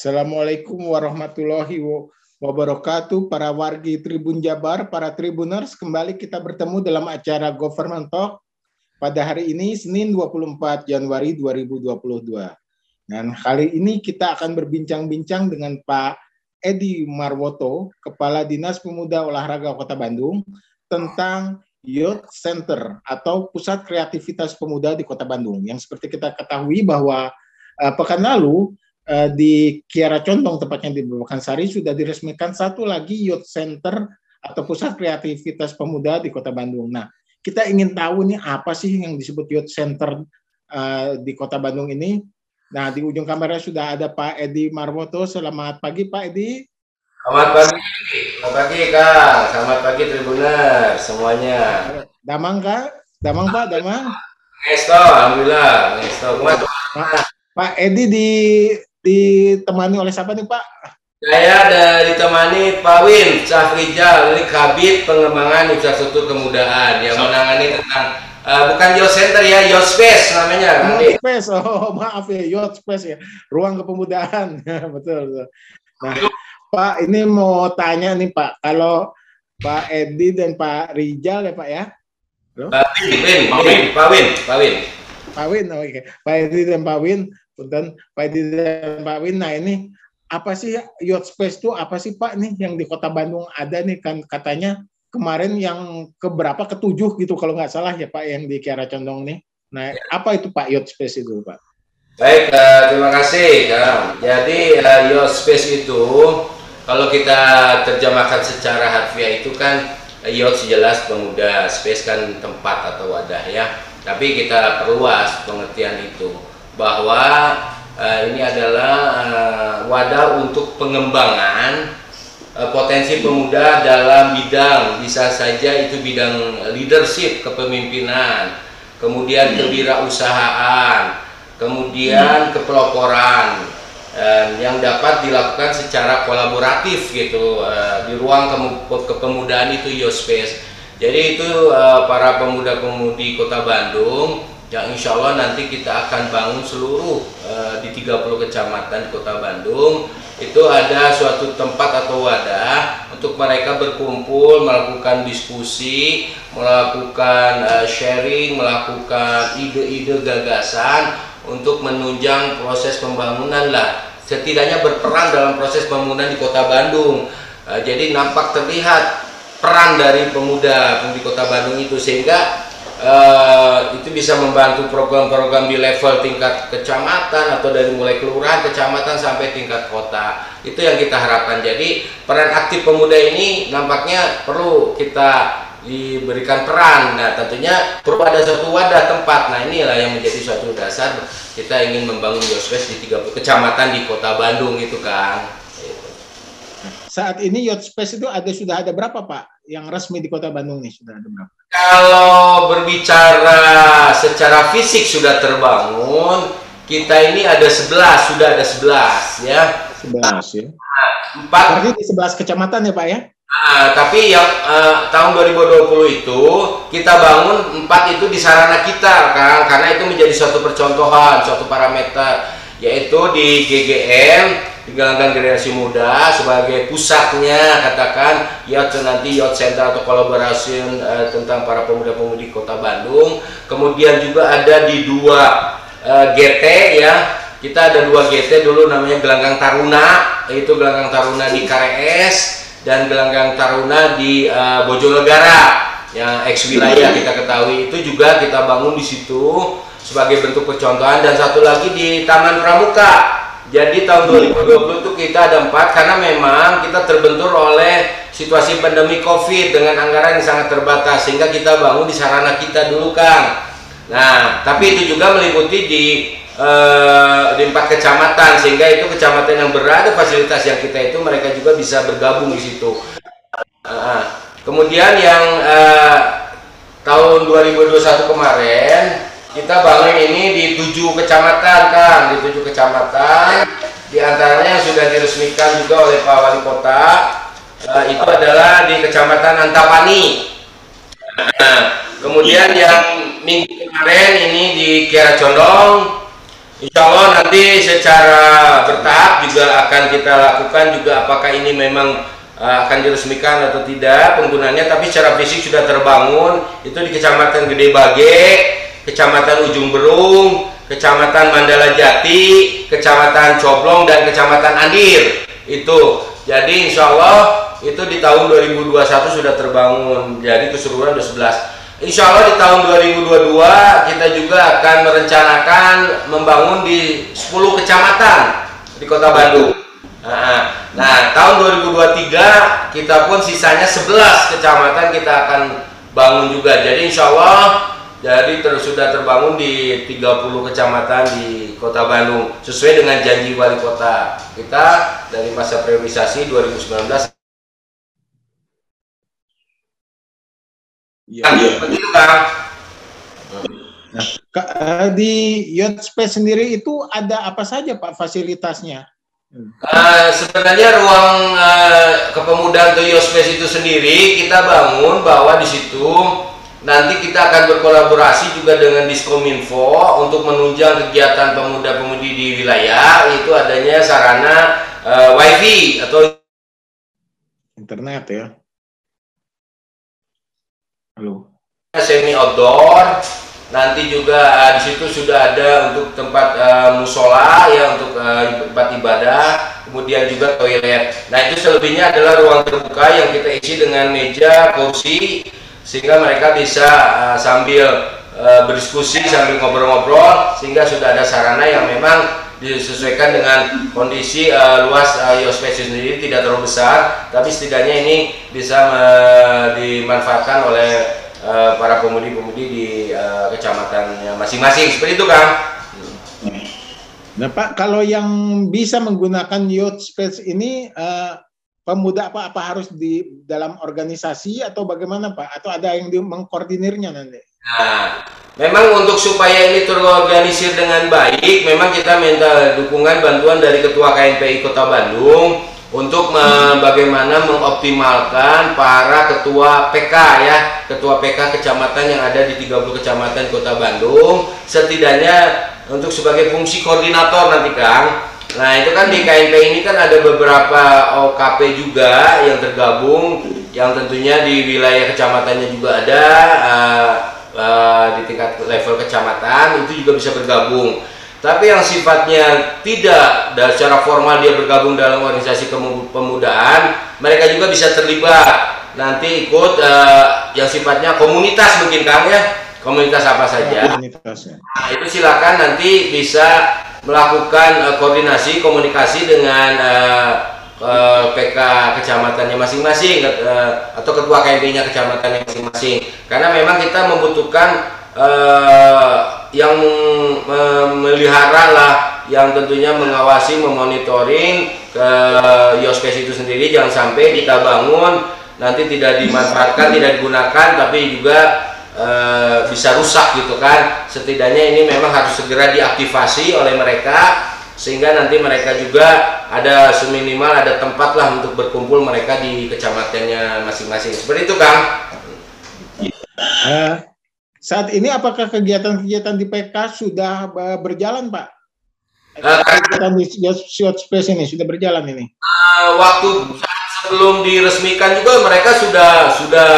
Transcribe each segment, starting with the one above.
Assalamualaikum warahmatullahi wabarakatuh. Para wargi Tribun Jabar, para Tribuners, kembali kita bertemu dalam acara Government Talk pada hari ini, Senin 24 Januari 2022. Dan kali ini kita akan berbincang-bincang dengan Pak Edi Marwoto, Kepala Dinas Pemuda Olahraga Kota Bandung, tentang Youth Center atau Pusat Kreativitas Pemuda di Kota Bandung. Yang seperti kita ketahui bahwa uh, pekan lalu uh, di Kiara Condong tepatnya di Sari sudah diresmikan satu lagi youth center atau pusat kreativitas pemuda di Kota Bandung. Nah, kita ingin tahu nih apa sih yang disebut youth center uh, di Kota Bandung ini. Nah, di ujung kamera sudah ada Pak Edi Marwoto. Selamat pagi Pak Edi. Selamat pagi, selamat pagi Kak. Selamat pagi Tribuner semuanya. Damang Kak, Damang Pak, Damang. Ngesto, alhamdulillah. Ngesto. Pak, Pak Edi di ditemani oleh siapa nih Pak? Saya ada ditemani Pak Win Syafrijal dari Kabit Pengembangan Infrastruktur Kemudahan yang menangani tentang uh, bukan Youth Center ya, Youth Space namanya. Youth Space, oh maaf ya, Youth Space ya, ruang kepemudaan, betul, betul. Nah, Pak ini mau tanya nih Pak, kalau Pak Edi dan Pak Rijal ya Pak ya? Pak Win, Pak Win, Pak Win, Pak Win. Pak Win, oke. Okay. Pak Edi dan Pak Win Punten Pak Edi dan Pak Win. Nah ini apa sih yacht space itu apa sih Pak nih yang di Kota Bandung ada nih kan katanya kemarin yang keberapa ketujuh gitu kalau nggak salah ya Pak yang di Kiara Condong nih. Nah apa itu Pak yacht space itu Pak? Baik, uh, terima kasih Kang. Jadi uh, yacht space itu kalau kita terjemahkan secara harfiah itu kan yacht jelas pemuda, space kan tempat atau wadah ya. Tapi kita perluas pengertian itu bahwa uh, ini adalah uh, wadah untuk pengembangan uh, potensi pemuda dalam bidang bisa saja itu bidang leadership kepemimpinan, kemudian hmm. kewirausahaan, kemudian hmm. kepeloporan uh, yang dapat dilakukan secara kolaboratif gitu uh, di ruang kepemudaan itu Yospace. Jadi itu uh, para pemuda-pemudi Kota Bandung yang insya Allah nanti kita akan bangun seluruh uh, di 30 kecamatan di kota Bandung. Itu ada suatu tempat atau wadah untuk mereka berkumpul melakukan diskusi melakukan uh, sharing melakukan ide-ide gagasan untuk menunjang proses pembangunan lah. Setidaknya berperan dalam proses pembangunan di kota Bandung. Uh, jadi nampak terlihat peran dari pemuda di kota Bandung itu. Sehingga Uh, itu bisa membantu program-program di level tingkat kecamatan atau dari mulai kelurahan, kecamatan sampai tingkat kota. Itu yang kita harapkan. Jadi peran aktif pemuda ini nampaknya perlu kita diberikan peran. Nah, tentunya perlu ada suatu wadah tempat. Nah, inilah yang menjadi suatu dasar kita ingin membangun Yospes di 30 kecamatan di Kota Bandung itu kan. Saat ini Yacht Space itu ada sudah ada berapa Pak? Yang resmi di Kota Bandung nih sudah ada berapa? Kalau berbicara secara fisik sudah terbangun, kita ini ada 11, sudah ada 11 ya. 11 ya. Empat. Berarti di 11 kecamatan ya Pak ya? Nah, tapi yang uh, tahun 2020 itu kita bangun empat itu di sarana kita kan karena itu menjadi suatu percontohan, suatu parameter yaitu di GGM Gelanggang Generasi Muda sebagai pusatnya katakan yacht nanti yacht center atau kolaborasi uh, tentang para pemuda-pemudi Kota Bandung. Kemudian juga ada di dua uh, eh, GT ya. Kita ada dua GT dulu namanya Gelanggang Taruna, yaitu Gelanggang Taruna di KRS dan Gelanggang Taruna di uh, Bojonegara yang ex wilayah kita ketahui itu juga kita bangun di situ sebagai bentuk percontohan dan satu lagi di Taman Pramuka jadi tahun 2020 itu kita ada empat karena memang kita terbentur oleh situasi pandemi COVID dengan anggaran yang sangat terbatas sehingga kita bangun di sarana kita dulu Kang. Nah, tapi itu juga meliputi di uh, di empat kecamatan sehingga itu kecamatan yang berada fasilitas yang kita itu mereka juga bisa bergabung di situ. Uh, kemudian yang uh, tahun 2021 kemarin kita bangun ini di tujuh kecamatan kan di tujuh kecamatan. Di antaranya yang sudah diresmikan juga oleh Pak Wali Kota uh, itu adalah di kecamatan Antapani. Nah, kemudian yang minggu kemarin ini di Kiara Condong Insya Allah nanti secara bertahap juga akan kita lakukan juga apakah ini memang uh, akan diresmikan atau tidak penggunaannya. Tapi secara fisik sudah terbangun itu di Kecamatan Gede Bage, Kecamatan Ujung Berung, Kecamatan Mandala Jati, Kecamatan Coblong dan Kecamatan Andir itu jadi insya Allah itu di tahun 2021 sudah terbangun jadi keseluruhan ada 11 Insya Allah di tahun 2022 kita juga akan merencanakan membangun di 10 kecamatan di kota Bandung. Nah, nah tahun 2023 kita pun sisanya 11 kecamatan kita akan bangun juga. Jadi insya Allah jadi terus sudah terbangun di 30 kecamatan di kota Bandung sesuai dengan janji wali kota kita dari masa priorisasi 2019 Iya. Ya. Begitu Kang. Nah, eh, di Yacht Space sendiri itu ada apa saja Pak fasilitasnya? Uh, sebenarnya ruang uh, kepemudaan atau Space itu sendiri kita bangun bahwa di situ nanti kita akan berkolaborasi juga dengan Diskominfo untuk menunjang kegiatan pemuda-pemudi di wilayah itu adanya sarana uh, WiFi atau internet ya. Halo. Semi outdoor. Nanti juga uh, di situ sudah ada untuk tempat uh, musola ya untuk uh, tempat ibadah, kemudian juga toilet. Nah itu selebihnya adalah ruang terbuka yang kita isi dengan meja, kursi, sehingga mereka bisa uh, sambil uh, berdiskusi sambil ngobrol-ngobrol, sehingga sudah ada sarana yang memang disesuaikan dengan kondisi uh, luas uh, Yospace sendiri tidak terlalu besar, tapi setidaknya ini bisa uh, dimanfaatkan oleh uh, para pemudi-pemudi di uh, kecamatannya masing-masing. Seperti itu, Kang. Nah, Pak, kalau yang bisa menggunakan youth space ini uh, pemuda apa apa harus di dalam organisasi atau bagaimana, Pak? Atau ada yang mengkoordinirnya nanti? Nah, memang untuk supaya ini terorganisir dengan baik, memang kita minta dukungan bantuan dari Ketua KNPI Kota Bandung untuk bagaimana mengoptimalkan para ketua PK ya, ketua PK kecamatan yang ada di 30 kecamatan Kota Bandung, setidaknya untuk sebagai fungsi koordinator nanti Kang. Nah, itu kan di KNP ini kan ada beberapa OKP juga yang tergabung yang tentunya di wilayah kecamatannya juga ada uh, uh, di tingkat level kecamatan itu juga bisa bergabung. Tapi yang sifatnya tidak dan secara formal dia bergabung dalam organisasi pemudaan, mereka juga bisa terlibat nanti ikut uh, yang sifatnya komunitas mungkin kan ya komunitas apa saja. Nah, itu silakan nanti bisa melakukan uh, koordinasi komunikasi dengan uh, uh, PK kecamatannya masing-masing uh, atau ketua KMP-nya kecamatannya masing-masing. Karena memang kita membutuhkan uh, yang memelihara lah yang tentunya mengawasi memonitoring ke Yospes itu sendiri jangan sampai kita bangun nanti tidak dimanfaatkan tidak digunakan tapi juga e, bisa rusak gitu kan setidaknya ini memang harus segera diaktifasi oleh mereka sehingga nanti mereka juga ada seminimal ada tempat lah untuk berkumpul mereka di kecamatannya masing-masing seperti itu kang uh, saat ini apakah kegiatan-kegiatan di PK sudah berjalan, Pak? Uh, kegiatan di short space ini sudah berjalan ini? Uh, waktu sebelum diresmikan juga mereka sudah sudah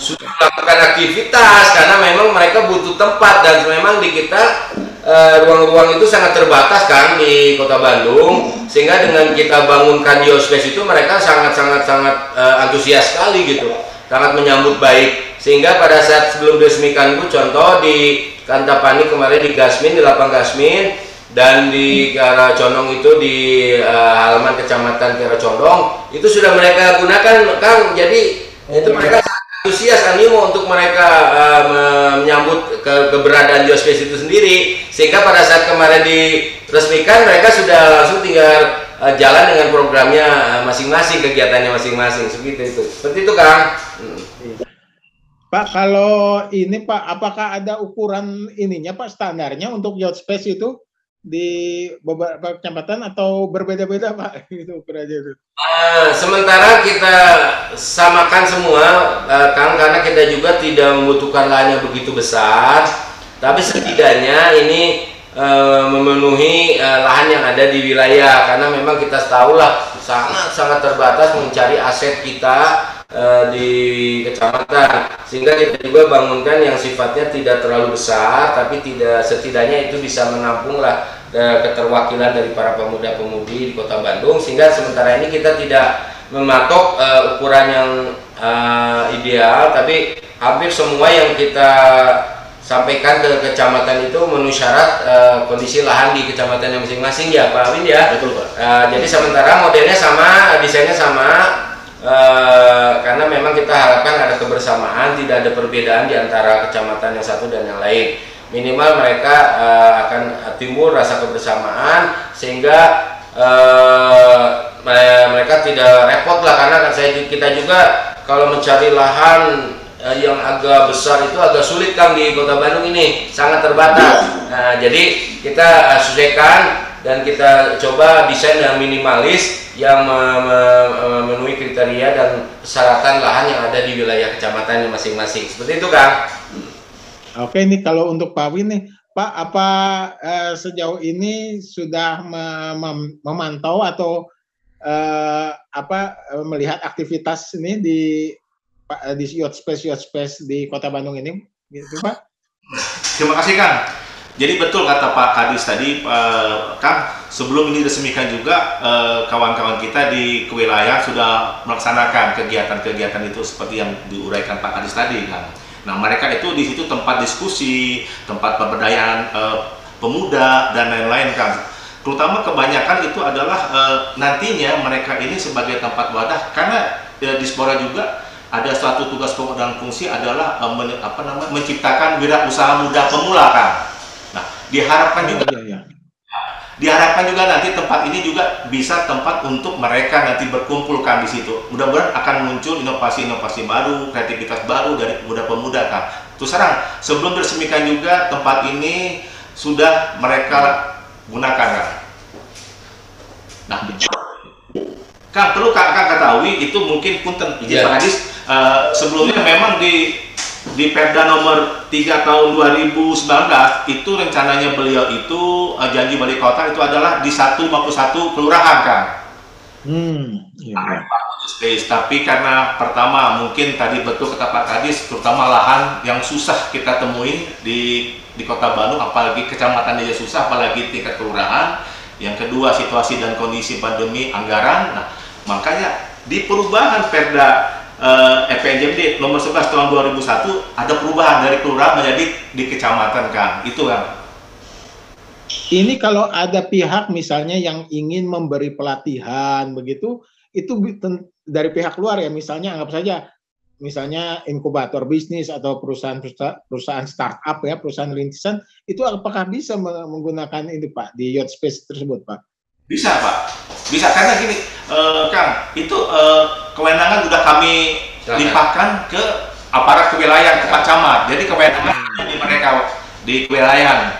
sudah melakukan aktivitas karena memang mereka butuh tempat dan memang di kita eh, ruang-ruang uh, itu sangat terbatas kan di kota Bandung. Sehingga dengan kita bangunkan Space itu mereka sangat sangat sangat uh, antusias sekali gitu. Sangat menyambut baik. Sehingga pada saat sebelum diresmikan itu contoh di Kantapani kemarin di Gasmin di lapang Gasmin dan di Kiara Condong itu di uh, halaman kecamatan Kiara Condong itu sudah mereka gunakan Kang. Jadi itu mereka antusias animo untuk mereka uh, menyambut ke keberadaan Geospace itu sendiri sehingga pada saat kemarin diresmikan mereka sudah langsung tinggal uh, jalan dengan programnya masing-masing kegiatannya masing-masing. Seperti itu. Seperti itu Kang. Hmm. Pak, kalau ini Pak, apakah ada ukuran ininya Pak standarnya untuk yacht space itu di beberapa kecamatan atau berbeda-beda Pak? Itu ukurannya itu. Uh, sementara kita samakan semua, uh, Kang, karena kita juga tidak membutuhkan lahan yang begitu besar, tapi setidaknya ini uh, memenuhi uh, lahan yang ada di wilayah karena memang kita tahu lah sangat sangat terbatas mencari aset kita uh, di kecamatan. Sehingga kita juga bangunkan yang sifatnya tidak terlalu besar tapi tidak setidaknya itu bisa menampung lah keterwakilan dari para pemuda-pemudi di kota Bandung. Sehingga sementara ini kita tidak mematok uh, ukuran yang uh, ideal tapi hampir semua yang kita sampaikan ke kecamatan itu memenuhi syarat uh, kondisi lahan di kecamatan yang masing-masing ya Pak Win ya. Betul Pak. Uh, jadi sementara modelnya sama desainnya sama uh, karena memang kita harapkan ada kebersamaan tidak ada perbedaan di antara kecamatan yang satu dan yang lain minimal mereka uh, akan timbul rasa kebersamaan sehingga uh, mereka tidak repot lah karena kan saya kita juga kalau mencari lahan yang agak besar itu agak sulit kan di kota Bandung ini sangat terbatas. Nah, jadi kita sesuaikan dan kita coba desain yang minimalis yang memenuhi kriteria dan persyaratan lahan yang ada di wilayah kecamatan masing-masing. Seperti itu, Kang. Oke, ini kalau untuk Pak Win nih, Pak, apa eh, sejauh ini sudah mem memantau atau uh, apa uh, melihat aktivitas ini di di yacht space yacht space di Kota Bandung ini, gitu Pak? Terima kasih Kang. Jadi betul kata Pak Kadis tadi, Kang, sebelum ini diresmikan juga kawan-kawan uh, kita di kewilayahan sudah melaksanakan kegiatan-kegiatan itu seperti yang diuraikan Pak Kadis tadi, Kang. Nah, mereka itu di situ tempat diskusi, tempat pemberdayaan uh, pemuda dan lain-lain, Kang terutama kebanyakan itu adalah e, nantinya mereka ini sebagai tempat wadah karena e, di Spora juga ada suatu tugas pokok dan fungsi adalah e, men, apa namanya menciptakan wirausaha muda pemula kan. Diharapkan juga oh, iya, iya. diharapkan juga nanti tempat ini juga bisa tempat untuk mereka nanti berkumpulkan di situ. Mudah-mudahan akan muncul inovasi-inovasi baru, kreativitas baru dari pemuda-pemuda kan. Terus sekarang sebelum diresmikan juga tempat ini sudah mereka gunakan kan. Nah, Kang perlu kak ketahui itu mungkin pun izin yeah. Pak Hadis uh, sebelumnya memang di di Perda nomor 3 tahun 2019 itu rencananya beliau itu uh, janji wali kota itu adalah di 151 kelurahan kan. Hmm, iya. Nah, space tapi karena pertama mungkin tadi betul kata Pak Kadis terutama lahan yang susah kita temui di di Kota Bandung apalagi kecamatan aja susah apalagi tingkat kelurahan yang kedua situasi dan kondisi pandemi anggaran nah makanya di perubahan Perda eh, FPNJMD nomor 11 tahun 2001 ada perubahan dari kelurahan menjadi di kecamatan kan itu kan ini kalau ada pihak misalnya yang ingin memberi pelatihan begitu itu dari pihak luar ya. Misalnya anggap saja misalnya inkubator bisnis atau perusahaan perusahaan startup ya perusahaan rintisan itu apakah bisa menggunakan ini Pak di yacht space tersebut Pak? Bisa Pak, bisa karena gini uh, Kang. itu uh, kewenangan sudah kami limpahkan ke aparat kewilayahan ke Pak Camat. Jadi kewenangan di mereka di kewilayahan.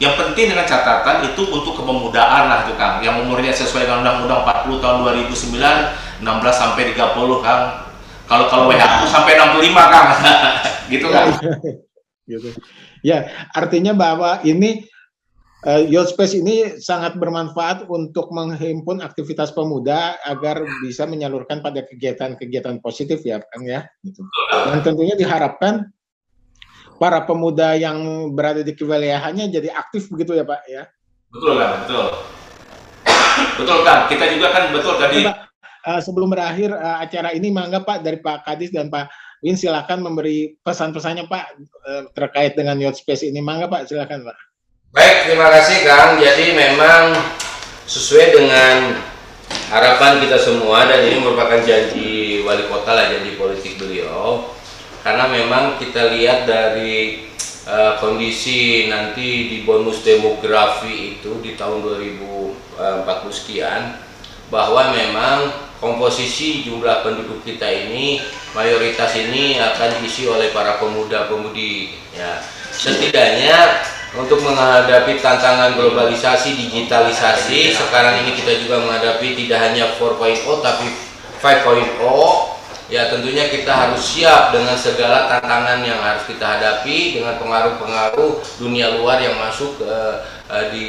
Yang penting dengan catatan itu untuk kepemudaan lah itu Kang. Yang umurnya sesuai dengan Undang-Undang 40 tahun 2009 16 sampai 30 Kang. Kalau kalau WHO sampai 65 Kang. gitu kan. gitu. Ya, artinya bahwa ini uh, Youth Space ini sangat bermanfaat untuk menghimpun aktivitas pemuda agar bisa menyalurkan pada kegiatan-kegiatan positif ya Kang ya. Gitu. Dan tentunya diharapkan para pemuda yang berada di kewilayahannya jadi aktif begitu ya Pak ya. Betul kan, betul. betul kan, kita juga kan betul tadi. Ya, uh, sebelum berakhir uh, acara ini, mangga Pak dari Pak Kadis dan Pak Win silakan memberi pesan-pesannya Pak uh, terkait dengan Yacht Space ini. Mangga Pak, silakan Pak. Baik, terima kasih Kang. Jadi memang sesuai dengan harapan kita semua dan ini merupakan janji wali kota lah, janji politik beliau. Karena memang kita lihat dari uh, kondisi nanti di bonus demografi itu di tahun 2040 sekian bahwa memang komposisi jumlah penduduk kita ini mayoritas ini akan diisi oleh para pemuda-pemudi ya setidaknya untuk menghadapi tantangan globalisasi digitalisasi ya. sekarang ini kita juga menghadapi tidak hanya 4.0 tapi 5.0 ya tentunya kita harus siap dengan segala tantangan yang harus kita hadapi dengan pengaruh-pengaruh dunia luar yang masuk ke uh, di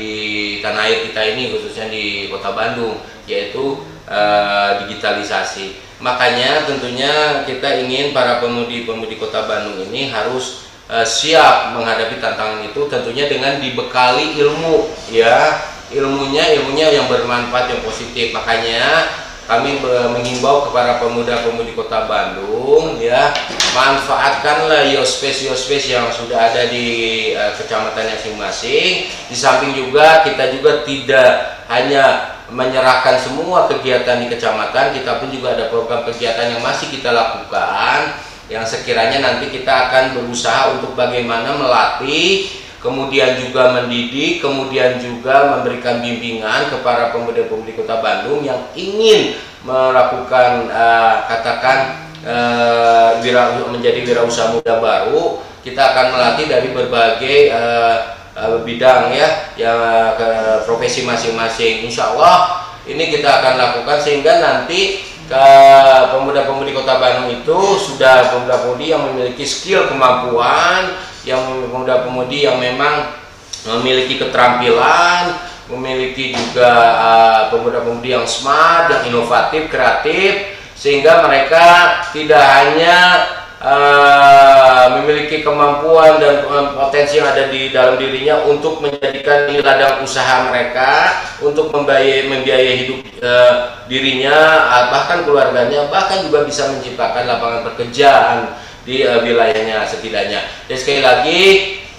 tanah air kita ini khususnya di Kota Bandung yaitu uh, digitalisasi. Makanya tentunya kita ingin para pemudi-pemudi Kota Bandung ini harus uh, siap menghadapi tantangan itu tentunya dengan dibekali ilmu ya. Ilmunya ilmunya yang bermanfaat yang positif. Makanya kami mengimbau kepada pemuda-pemudi Kota Bandung ya manfaatkanlah yospes yospes yang sudah ada di uh, kecamatan masing-masing. Di samping juga kita juga tidak hanya menyerahkan semua kegiatan di kecamatan kita pun juga ada program kegiatan yang masih kita lakukan yang sekiranya nanti kita akan berusaha untuk bagaimana melatih kemudian juga mendidik, kemudian juga memberikan bimbingan kepada pemuda-pemudi Kota Bandung yang ingin melakukan uh, katakan uh, wira, menjadi wirausaha muda baru. Kita akan melatih dari berbagai uh, uh, bidang ya, yang ke profesi masing-masing. Insya Allah ini kita akan lakukan sehingga nanti pemuda-pemudi Kota Bandung itu sudah pemuda-pemudi yang memiliki skill kemampuan yang pemuda-pemudi yang memang memiliki keterampilan, memiliki juga uh, pemuda-pemudi yang smart, yang inovatif, kreatif, sehingga mereka tidak hanya uh, memiliki kemampuan dan potensi yang ada di dalam dirinya untuk menjadikan ini ladang usaha mereka, untuk membiayai, membiayai hidup uh, dirinya, bahkan keluarganya, bahkan juga bisa menciptakan lapangan pekerjaan di uh, wilayahnya setidaknya. Dan sekali lagi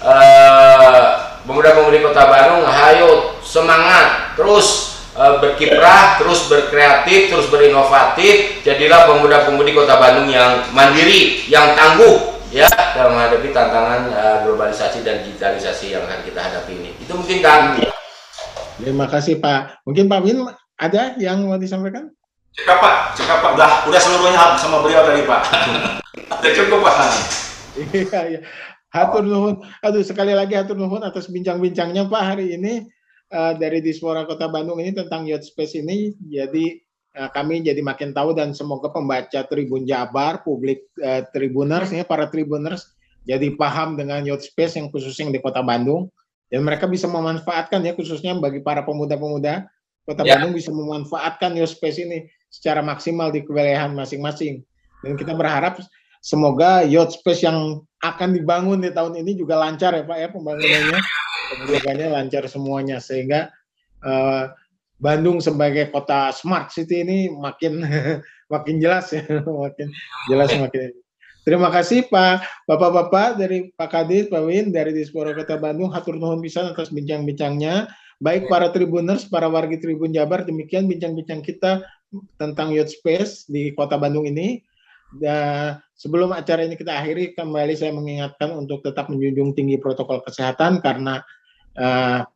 uh, pemuda-pemudi Kota Bandung, hayo semangat terus uh, berkiprah, terus berkreatif, terus berinovatif. Jadilah pemuda-pemudi Kota Bandung yang mandiri, yang tangguh ya dalam menghadapi tantangan uh, globalisasi dan digitalisasi yang akan kita hadapi ini. Itu mungkin kan. Terima kasih Pak. Mungkin Pak Win ada yang mau disampaikan? Cekap Pak, cekap Pak. Udah, udah seluruhnya sama beliau tadi Pak. Udah cukup Pak. Iya, iya. Hatur nuhun. Aduh, sekali lagi hatur nuhun atas bincang-bincangnya Pak hari ini uh, dari Dispora Kota Bandung ini tentang Yacht Space ini. Jadi uh, kami jadi makin tahu dan semoga pembaca Tribun Jabar, publik uh, Tribuners, ya, para Tribuners jadi paham dengan Yacht Space yang khususnya di Kota Bandung dan mereka bisa memanfaatkan ya khususnya bagi para pemuda-pemuda Kota ya. Bandung bisa memanfaatkan Yacht Space ini secara maksimal di kewilayahan masing-masing. Dan kita berharap semoga yacht space yang akan dibangun di tahun ini juga lancar ya Pak ya pembangunannya. Pembangunannya lancar semuanya sehingga uh, Bandung sebagai kota smart city ini makin makin jelas ya, makin jelas makin. Terima kasih Pak Bapak-bapak dari Pak Kadis, Pak Win dari Dispora Kota Bandung, hatur nuhun pisan atas bincang-bincangnya. Baik para tribuners, para warga Tribun Jabar, demikian bincang-bincang kita tentang youth space di Kota Bandung ini. Dan sebelum acara ini kita akhiri, kembali saya mengingatkan untuk tetap menjunjung tinggi protokol kesehatan karena uh,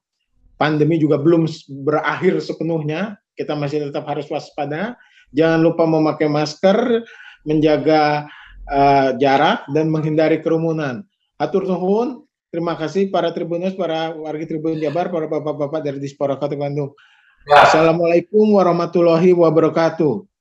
pandemi juga belum berakhir sepenuhnya. Kita masih tetap harus waspada. Jangan lupa memakai masker, menjaga uh, jarak dan menghindari kerumunan. Atur nuhun. Terima kasih para tribunus, para warga Tribun Jabar, para bapak-bapak dari Dispora Kota Bandung. Ya. Assalamualaikum warahmatullahi wabarakatuh.